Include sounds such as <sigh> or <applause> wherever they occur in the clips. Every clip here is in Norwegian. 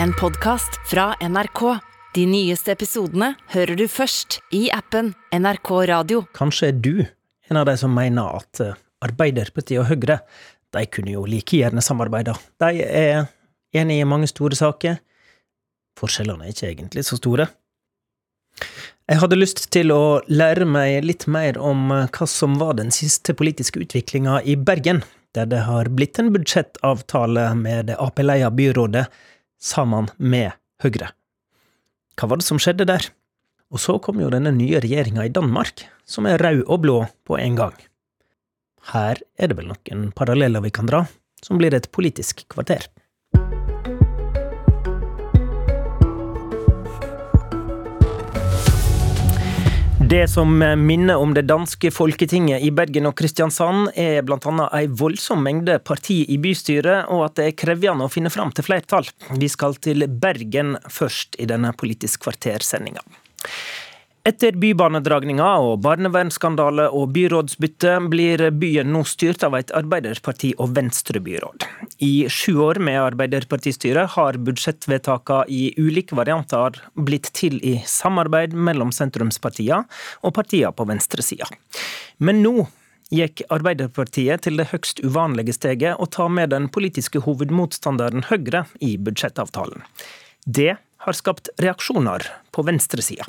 en podkast fra NRK. De nyeste episodene hører du først i appen NRK Radio. Kanskje er du en av de som mener at eh, Arbeiderpartiet og Høyre de kunne jo like gjerne samarbeida. De er enige i mange store saker. Forskjellene er ikke egentlig så store. Jeg hadde lyst til å lære meg litt mer om eh, hva som var den siste politiske utviklinga i Bergen, der det har blitt en budsjettavtale med det Ap-leia byrådet sammen med Høyre. Hva var det som skjedde der? Og så kom jo denne nye regjeringa i Danmark, som er rød og blå på en gang. Her er det vel noen paralleller vi kan dra, som blir et politisk kvarter. Det som minner om det danske folketinget i Bergen og Kristiansand, er annet ei voldsom mengde parti i bystyret, og at det er krevende å finne fram til flertall. Vi skal til Bergen først i denne Politisk kvarter-sendinga. Etter bybanedragninga og barnevernsskandale og byrådsbytte blir byen nå styrt av et Arbeiderparti- og Venstre-byråd. I sju år med Arbeiderpartistyre har budsjettvedtakene i ulike varianter blitt til i samarbeid mellom sentrumspartiene og partiene på venstresida. Men nå gikk Arbeiderpartiet til det høgst uvanlige steget å ta med den politiske hovedmotstanderen Høyre i budsjettavtalen. Det har skapt reaksjoner på venstresida.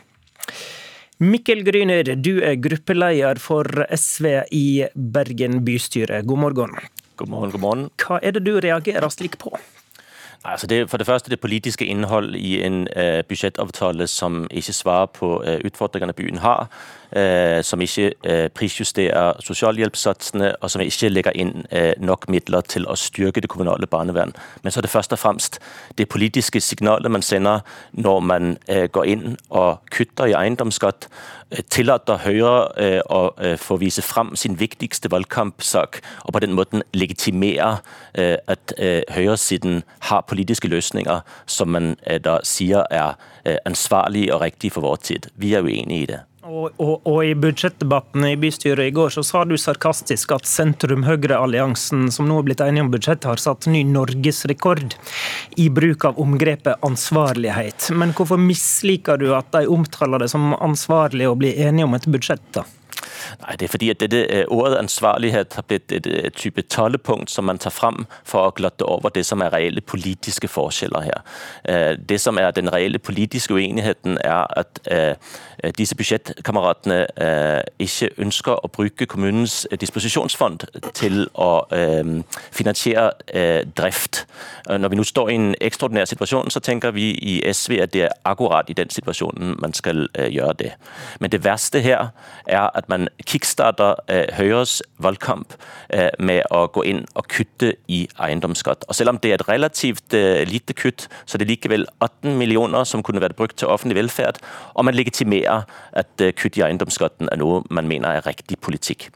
Mikkel Gryner, du er gruppeleder for SV i Bergen bystyre. God morgen. God morgen, god morgen. Hva er det du reagerer slik på? Altså det, for det første det politiske innhold i en uh, budsjettavtale som ikke svarer på uh, utfordringene byen har. Uh, som ikke prisjusterer sosialhjelpssatsene, og som ikke legger inn nok midler til å styrke det kommunale barnevern. Men så er det først og fremst det politiske signalet man sender når man går inn og kutter i eiendomsskatt tillater Høyre å få vise frem sin viktigste valgkampsak, og på den måten legitimere at høyresiden har politiske løsninger som man da sier er ansvarlige og riktige for vår tid. Vi er uenige i det. Og, og, og, I budsjettdebatten i bystyret i går så sa du sarkastisk at sentrum-høyre-alliansen som nå er blitt enige om budsjettet, har satt ny norgesrekord i bruk av omgrepet ansvarlighet. Men hvorfor misliker du at de omtaler det som ansvarlig å bli enige om et budsjett? da? Nej, det er fordi, at dette ordet ansvarlighet har blitt et, et type tollepunkt, som man tar frem for å glatte over det, som er reelle politiske forskjeller her. Det som er den reelle politiske uenigheten, er at disse budsjettkameratene ikke ønsker å bruke kommunens disposisjonsfond til å finansiere drift. Når vi nå står i en ekstraordinær situasjon, så tenker vi i SV at det er akkurat i den situasjonen man skal gjøre det. Men det verste her er at man kickstarter Høyres valgkamp med å gå inn og kutte i eiendomsskatt. Og Selv om det er et relativt lite kutt, så er det likevel 18 millioner som kunne vært brukt til offentlig velferd, og man legitimerer at kutt i eiendomsskatten er noe man mener er riktig politikk.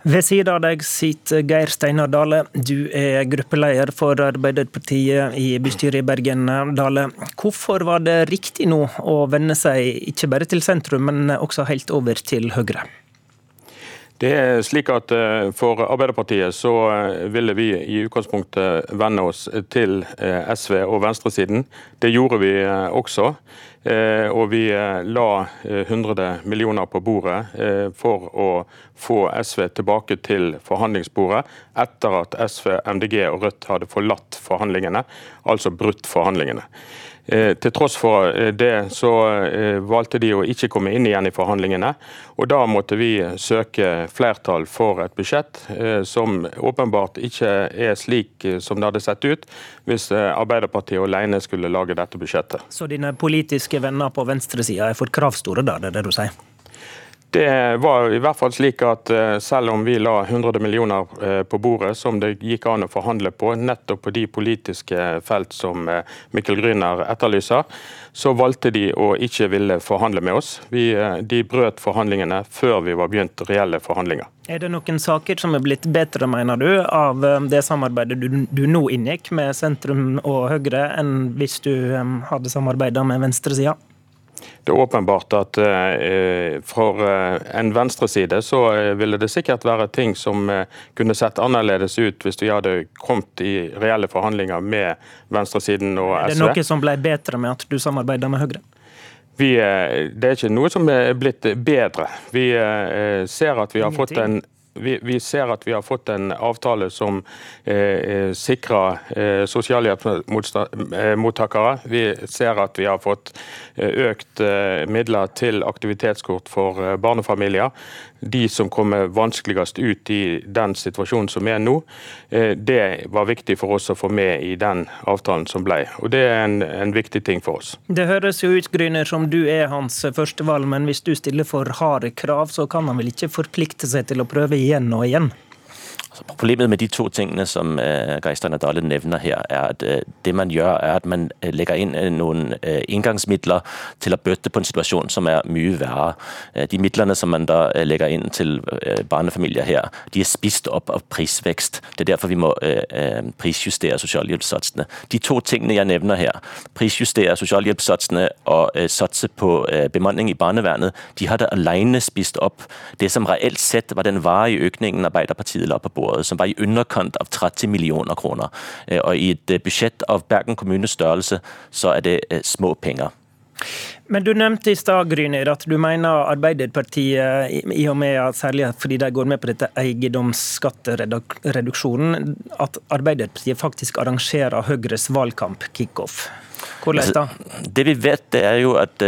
Ved siden av deg sitter Geir Steinar Dale. Du er gruppeleder for Arbeiderpartiet i bystyret i Bergen. Dale. Hvorfor var det riktig nå å vende seg ikke bare til sentrum, men også helt over til Høyre? Det er slik at For Arbeiderpartiet så ville vi i utgangspunktet vende oss til SV og venstresiden. Det gjorde vi også. Og vi la 100 millioner på bordet for å få SV tilbake til forhandlingsbordet etter at SV, MDG og Rødt hadde forlatt forhandlingene, altså brutt forhandlingene. Til tross for det så valgte de å ikke komme inn igjen i forhandlingene. og Da måtte vi søke flertall for et budsjett som åpenbart ikke er slik som det hadde sett ut hvis Arbeiderpartiet alene skulle lage dette budsjettet. Så dine politiske venner på venstresida er for kravstore, da, det er det du sier? Det var i hvert fall slik at selv om vi la 100 millioner på bordet, som det gikk an å forhandle på, nettopp på de politiske felt som Mikkel Gryner etterlyser, så valgte de å ikke ville forhandle med oss. Vi, de brøt forhandlingene før vi var begynt reelle forhandlinger. Er det noen saker som er blitt bedre, mener du, av det samarbeidet du, du nå inngikk med sentrum og Høyre, enn hvis du hadde samarbeida med venstresida? Det er åpenbart at for en venstreside så ville det sikkert være ting som kunne sett annerledes ut hvis vi hadde kommet i reelle forhandlinger med venstresiden og SV. Er det noe som ble bedre med at du samarbeider med Høyre? Vi, det er ikke noe som er blitt bedre. Vi ser at vi har fått en vi, vi, ser at vi har fått en avtale som eh, eh sikrer eh, sosialhjelpsmottakere. Vi ser at vi har fått eh, økt eh, midler til aktivitetskort for eh, barnefamilier de som kommer vanskeligst ut i den situasjonen som er nå, eh, det var viktig for oss å få med i den avtalen som ble. Og Det er en, en viktig ting for oss. Det høres jo ut Gryner, som du er hans førstevalg, men hvis du stiller for harde krav, så kan han vel ikke forplikte seg til å prøve igjen og igjen? Problemet med de to tingene som Geistern og Dale nevner her, er at uh, det man gjør er at man uh, legger inn noen inngangsmidler til å bøte på en situasjon som er mye verre. de midlene som man da legger inn til barnefamilier her, de er spist opp av prisvekst. Det er derfor vi må prisjustere sosialhjelpssatsene. De to tingene jeg nevner her, prisjustere sosialhjelpssatsene og satse på bemanning i barnevernet, de har det alene spist opp det som reelt sett var den varige økningen Arbeiderpartiet la på bordet som var i underkant av 30 millioner kroner. Øh, og I et øh, budsjett av Bergen kommunes størrelse, så er det øh, små penger. Men Du nevnte i stad Gryner, at du mener Arbeiderpartiet, i og med særlig fordi de går med på dette eiendomsskattereduksjonen, at Arbeiderpartiet faktisk arrangerer Høyres valgkamp-kickoff. Hvordan da? Det vi vet, det er jo at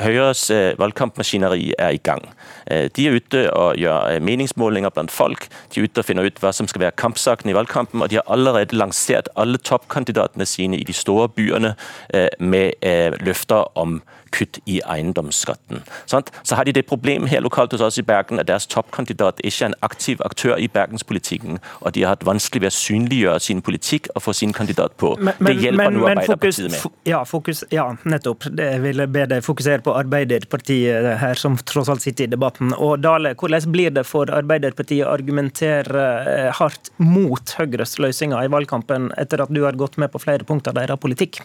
Høyres valgkampmaskineri er i gang. De er ute og gjør meningsmålinger blant folk. De er ute og finner ut hva som skal være kampsaken i valgkampen. Og de har allerede lansert alle toppkandidatene sine i de store byene med løfter om kutt i eiendomsskatten. Så har de det problemet her lokalt hos oss i Bergen at deres toppkandidat ikke er en aktiv aktør i bergenspolitikken, og de har hatt vanskelig ved å synliggjøre sin politikk og få sin kandidat på. Men, det hjelper nå Arbeiderpartiet med. Ja, fokus, ja, nettopp. Det vil jeg be deg fokusere på Arbeiderpartiet her, som tross alt sitter i debatten. Og Dale, hvordan blir det for Arbeiderpartiet å argumentere eh, hardt mot Høyres løsninger i valgkampen, etter at du har gått med på flere punkter av deres politikk?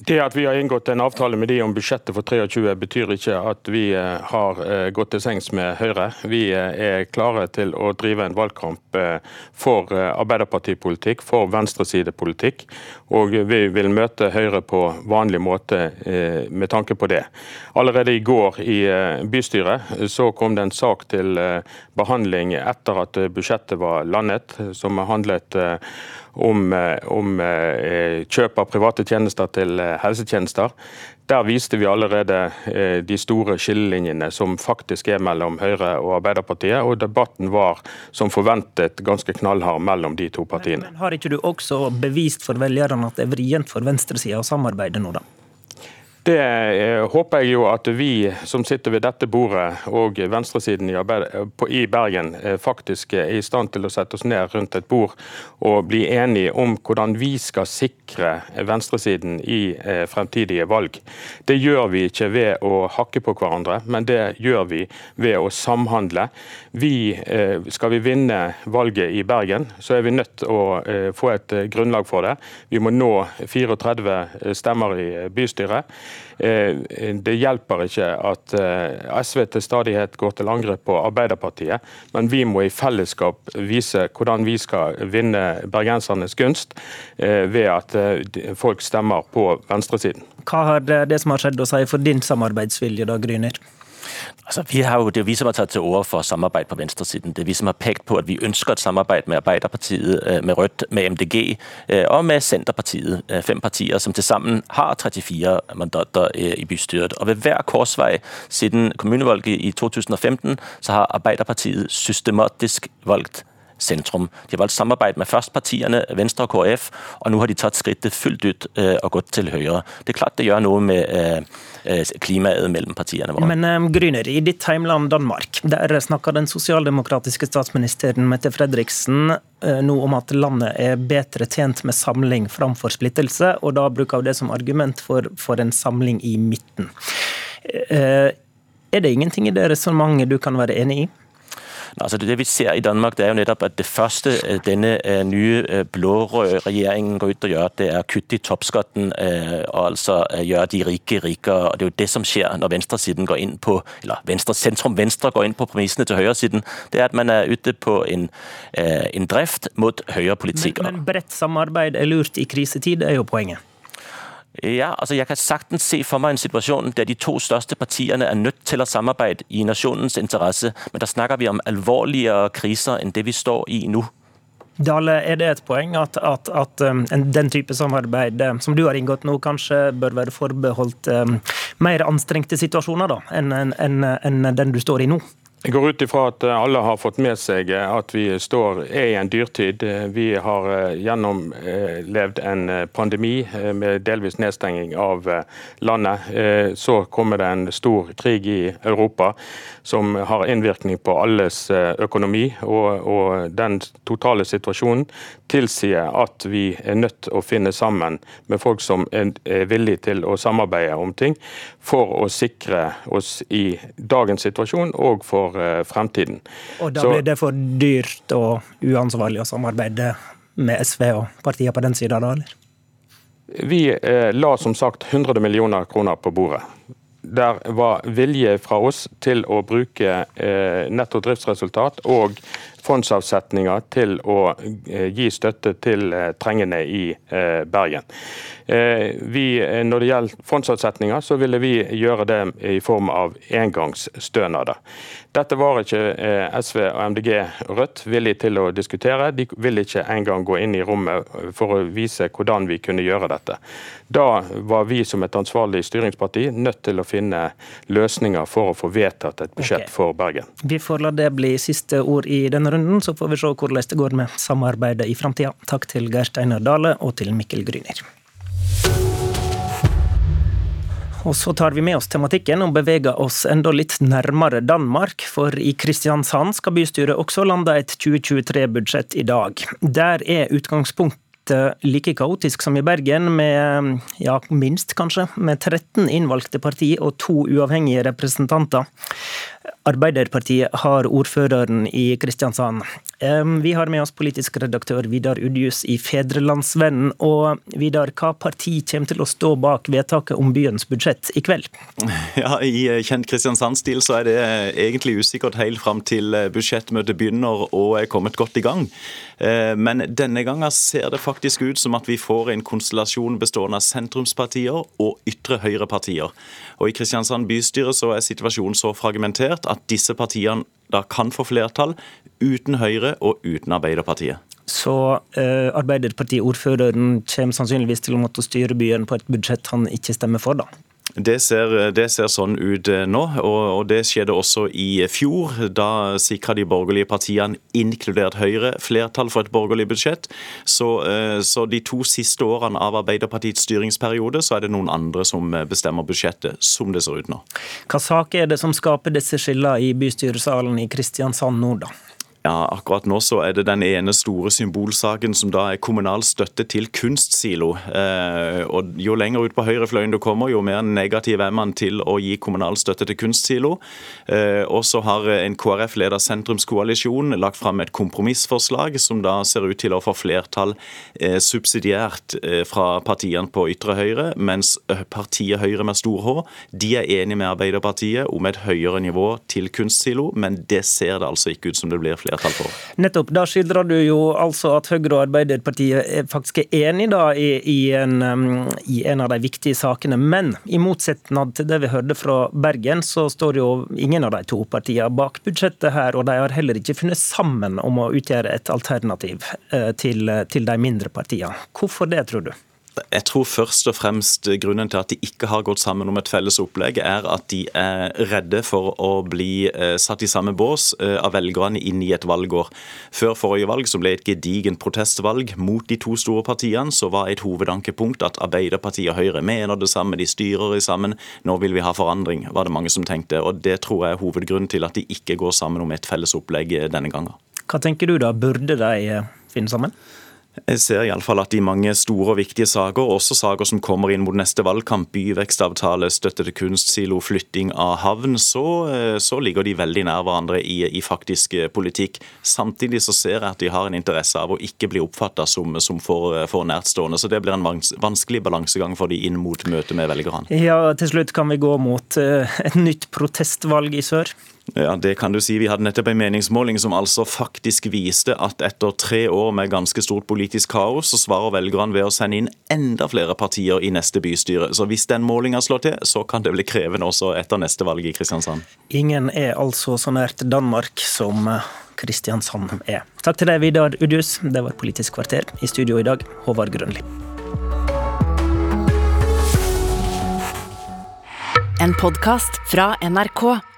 Det at vi har inngått en avtale med de om budsjettet for 23 betyr ikke at vi eh, har eh, gått til sengs med Høyre. Vi eh, er klare til å drive en valgkamp for Arbeiderpartipolitikk, for venstresidepolitikk. Og vi vil møte Høyre på vanlig måte med tanke på det. Allerede i går i bystyret så kom det en sak til behandling etter at budsjettet var landet, som handlet om, eh, om eh, kjøp av private tjenester til eh, helsetjenester. Der viste vi allerede de store skillelinjene som faktisk er mellom Høyre og Arbeiderpartiet. Og debatten var som forventet ganske knallhard mellom de to partiene. Men, men Har ikke du også bevist for velgerne at det er vrient for venstresida å samarbeide nå, da? Det eh, håper jeg jo at vi som sitter ved dette bordet og venstresiden i Bergen eh, faktisk er i stand til å sette oss ned rundt et bord og bli enige om hvordan vi skal sikre venstresiden i eh, fremtidige valg. Det gjør vi ikke ved å hakke på hverandre, men det gjør vi ved å samhandle. Vi, skal vi vinne valget i Bergen, så er vi nødt til å få et grunnlag for det. Vi må nå 34 stemmer i bystyret. Eh, det hjelper ikke at eh, SV til stadighet går til angrep på Arbeiderpartiet, men vi må i fellesskap vise hvordan vi skal vinne bergensernes gunst eh, ved at folk stemmer på venstresiden. Hva har det som har skjedd å si for din samarbeidsvilje, da, Gryner? Altså, vi har jo, det er vi som har tatt til orde for samarbeid på venstresiden. Det er vi som har pekt på at vi ønsker et samarbeid med Arbeiderpartiet, øh, med Rødt, med MDG øh, og med Senterpartiet. Øh, fem partier som til sammen har 34 mandater i bystyret. Og ved hver korsvei siden kommunevalget i 2015 så har Arbeiderpartiet systematisk valgt sentrum. De har valgt samarbeid med først partiene Venstre og KrF, og nå har de tatt skrittet fullt ut og gått til Høyre. Det er klart det gjør noe med Eh, klimaet mellom partiene våre. Men Gryner, i ditt heimland Danmark, der snakker den sosialdemokratiske statsministeren Mette Fredriksen uh, nå om at landet er bedre tjent med samling framfor splittelse, og da bruker hun det som argument for, for en samling i midten. Er det ingenting i det resonnementet du kan være enig i? Altså det vi ser i Danmark, det er jo nettopp at det første øh, denne øh, nye øh, blå-røde regjeringen går ut og gjør, det er å kutte i toppskatten og altså gjøre de rike rikere. og Det er jo det som skjer når venstresiden går inn på, eller venstre, sentrum-venstre går inn på premissene til høyresiden. Det er at man er ute på en, en drift mot høyrepolitikk. Men, men bredt samarbeid er lurt i krisetid, er jo poenget. Ja, altså Jeg kan sagtens se for meg en situasjon der de to største partiene er nødt til å samarbeide i nasjonens interesse, men da snakker vi om alvorligere kriser enn det vi står i nå. Dale, er det et poeng at, at, at den type samarbeid som du har inngått nå, kanskje bør være forbeholdt mer anstrengte situasjoner da, enn en, en, en den du står i nå? Jeg går ut ifra at alle har fått med seg at vi står, er i en dyrtid. Vi har eh, gjennomlevd en eh, pandemi eh, med delvis nedstenging av landet. Så kommer det en stor krig i Europa som har innvirkning på alles økonomi. Og, og den totale situasjonen tilsier at vi er nødt til å finne sammen med folk som er villige til å samarbeide om ting, for å sikre oss i dagens situasjon og for for eh, fremtiden. Og da blir det for dyrt og uansvarlig å samarbeide med SV og partiene på den sida, da? eller? Vi eh, la som sagt 100 millioner kroner på bordet. Der var vilje fra oss til å bruke eh, netto driftsresultat og fondsavsetninger til å eh, gi støtte til eh, trengende i eh, Bergen. Vi, når det gjelder fondsavsetninger, så ville vi gjøre det i form av engangsstønader. Dette var ikke SV og MDG Rødt villige til å diskutere. De ville ikke engang gå inn i rommet for å vise hvordan vi kunne gjøre dette. Da var vi som et ansvarlig styringsparti nødt til å finne løsninger for å få vedtatt et budsjett okay. for Bergen. Vi får la det bli siste ord i denne runden, så får vi se hvordan det går med samarbeidet i framtida. Takk til Geir Steinar Dale og til Mikkel Gryner. Og så tar vi med oss tematikken og beveger oss enda litt nærmere Danmark. For i Kristiansand skal bystyret også lande et 2023-budsjett i dag. Der er utgangspunktet like kaotisk som i Bergen, med ja, minst kanskje, med 13 innvalgte parti og to uavhengige representanter. Arbeiderpartiet har ordføreren i Kristiansand. Vi har med oss politisk redaktør Vidar Udjus i Fedrelandsvennen. Og Vidar, hva parti kommer til å stå bak vedtaket om byens budsjett i kveld? <laughs> Ja, I kjent Kristiansand-stil så er det egentlig usikkert helt fram til budsjettmøtet begynner og er kommet godt i gang. Eh, men denne gangen ser det faktisk ut som at vi får en konstellasjon bestående av sentrumspartier og ytre høyre-partier. Og I Kristiansand bystyre så er situasjonen så fragmentert at disse partiene da kan få flertall uten Høyre og uten Arbeiderpartiet. Så eh, Arbeiderpartiordføreren kommer sannsynligvis til å måtte styre byen på et budsjett han ikke stemmer for, da? Det ser, det ser, sånn ut eh, nå, og, og, det skjedde også i fjor. Da sikra de borgerlige partiene, inkludert Høyre, flertall for et borgerlig budsjett. Så, eh, så, de to siste årene av Arbeiderpartiets styringsperiode, så er det noen andre som bestemmer budsjettet, som det ser ut nå. Hva sak er det som skaper disse skillene i bystyresalen i Kristiansand nå, da? Ja, Akkurat nå så er det den ene store symbolsaken som da er kommunal støtte til kunstsilo. Eh, og Jo lenger ut på høyrefløyen du kommer, jo mer negativ er man til å gi kommunal støtte til kunstsilo. Eh, og så har en KrF-leder sentrumskoalisjon lagt fram et kompromissforslag som da ser ut til å få flertall eh, subsidiært eh, fra partiene på ytre høyre, mens eh, partiet Høyre med stor H de er enig med Arbeiderpartiet om et høyere nivå til kunstsilo, men det ser det altså ikke ut som det blir flertall flertall for. Nettopp. Da skildrer du jo altså at Høyre og Arbeiderpartiet faktisk er enige da i, i, en, um, i, en, av de viktige sakene. Men i motsetning til det vi hørte fra Bergen, så står jo ingen av de to partiene bak budsjettet her. Og de har heller ikke funnet sammen om å utgjøre et alternativ eh, til, til de mindre partiene. Hvorfor det, tror du? Jeg tror først og fremst grunnen til at de ikke har gått sammen om et felles opplegg, er at de er redde for å bli eh, satt i samme bås eh, av velgerne inn i et valgår. Før forrige valg så ble et gedigent protestvalg mot de to store partiene. Så var et hovedankepunkt at Arbeiderpartiet og Høyre mener det samme, de styrer i sammen. Nå vil vi ha forandring, var det mange som tenkte. Og det tror jeg er hovedgrunnen til at de ikke går sammen om et felles opplegg denne gangen. Hva tenker du da, burde de finne sammen? Jeg ser i alle fall at i mange store og viktige saker, også saker som kommer inn mot neste valgkamp, byvekstavtale, støtte til kunstsilo, flytting av havn, så, eh, så ligger de veldig nær hverandre i, i, faktisk eh, politikk. Samtidig så ser jeg at de har en interesse av å ikke bli oppfatta som, som for, for, nærtstående. Så det blir en vanskelig balansegang for de inn mot møtet med velgerne. Ja, til slutt kan vi gå mot et nytt protestvalg i sør. Ja, det kan du si. Vi hadde nettopp en meningsmåling som altså faktisk viste at etter tre år med ganske stort politisk kaos, så svarer velgerne ved å sende inn enda flere partier i neste bystyre. Så hvis den målinga slår til, så kan det bli krevende også etter neste valg i Kristiansand. Ingen er altså så nært Danmark som eh, Kristiansand er. Takk til deg, Vidar Udjus. Det var Politisk kvarter. I studio i dag, Håvard Grønli. En podkast fra NRK.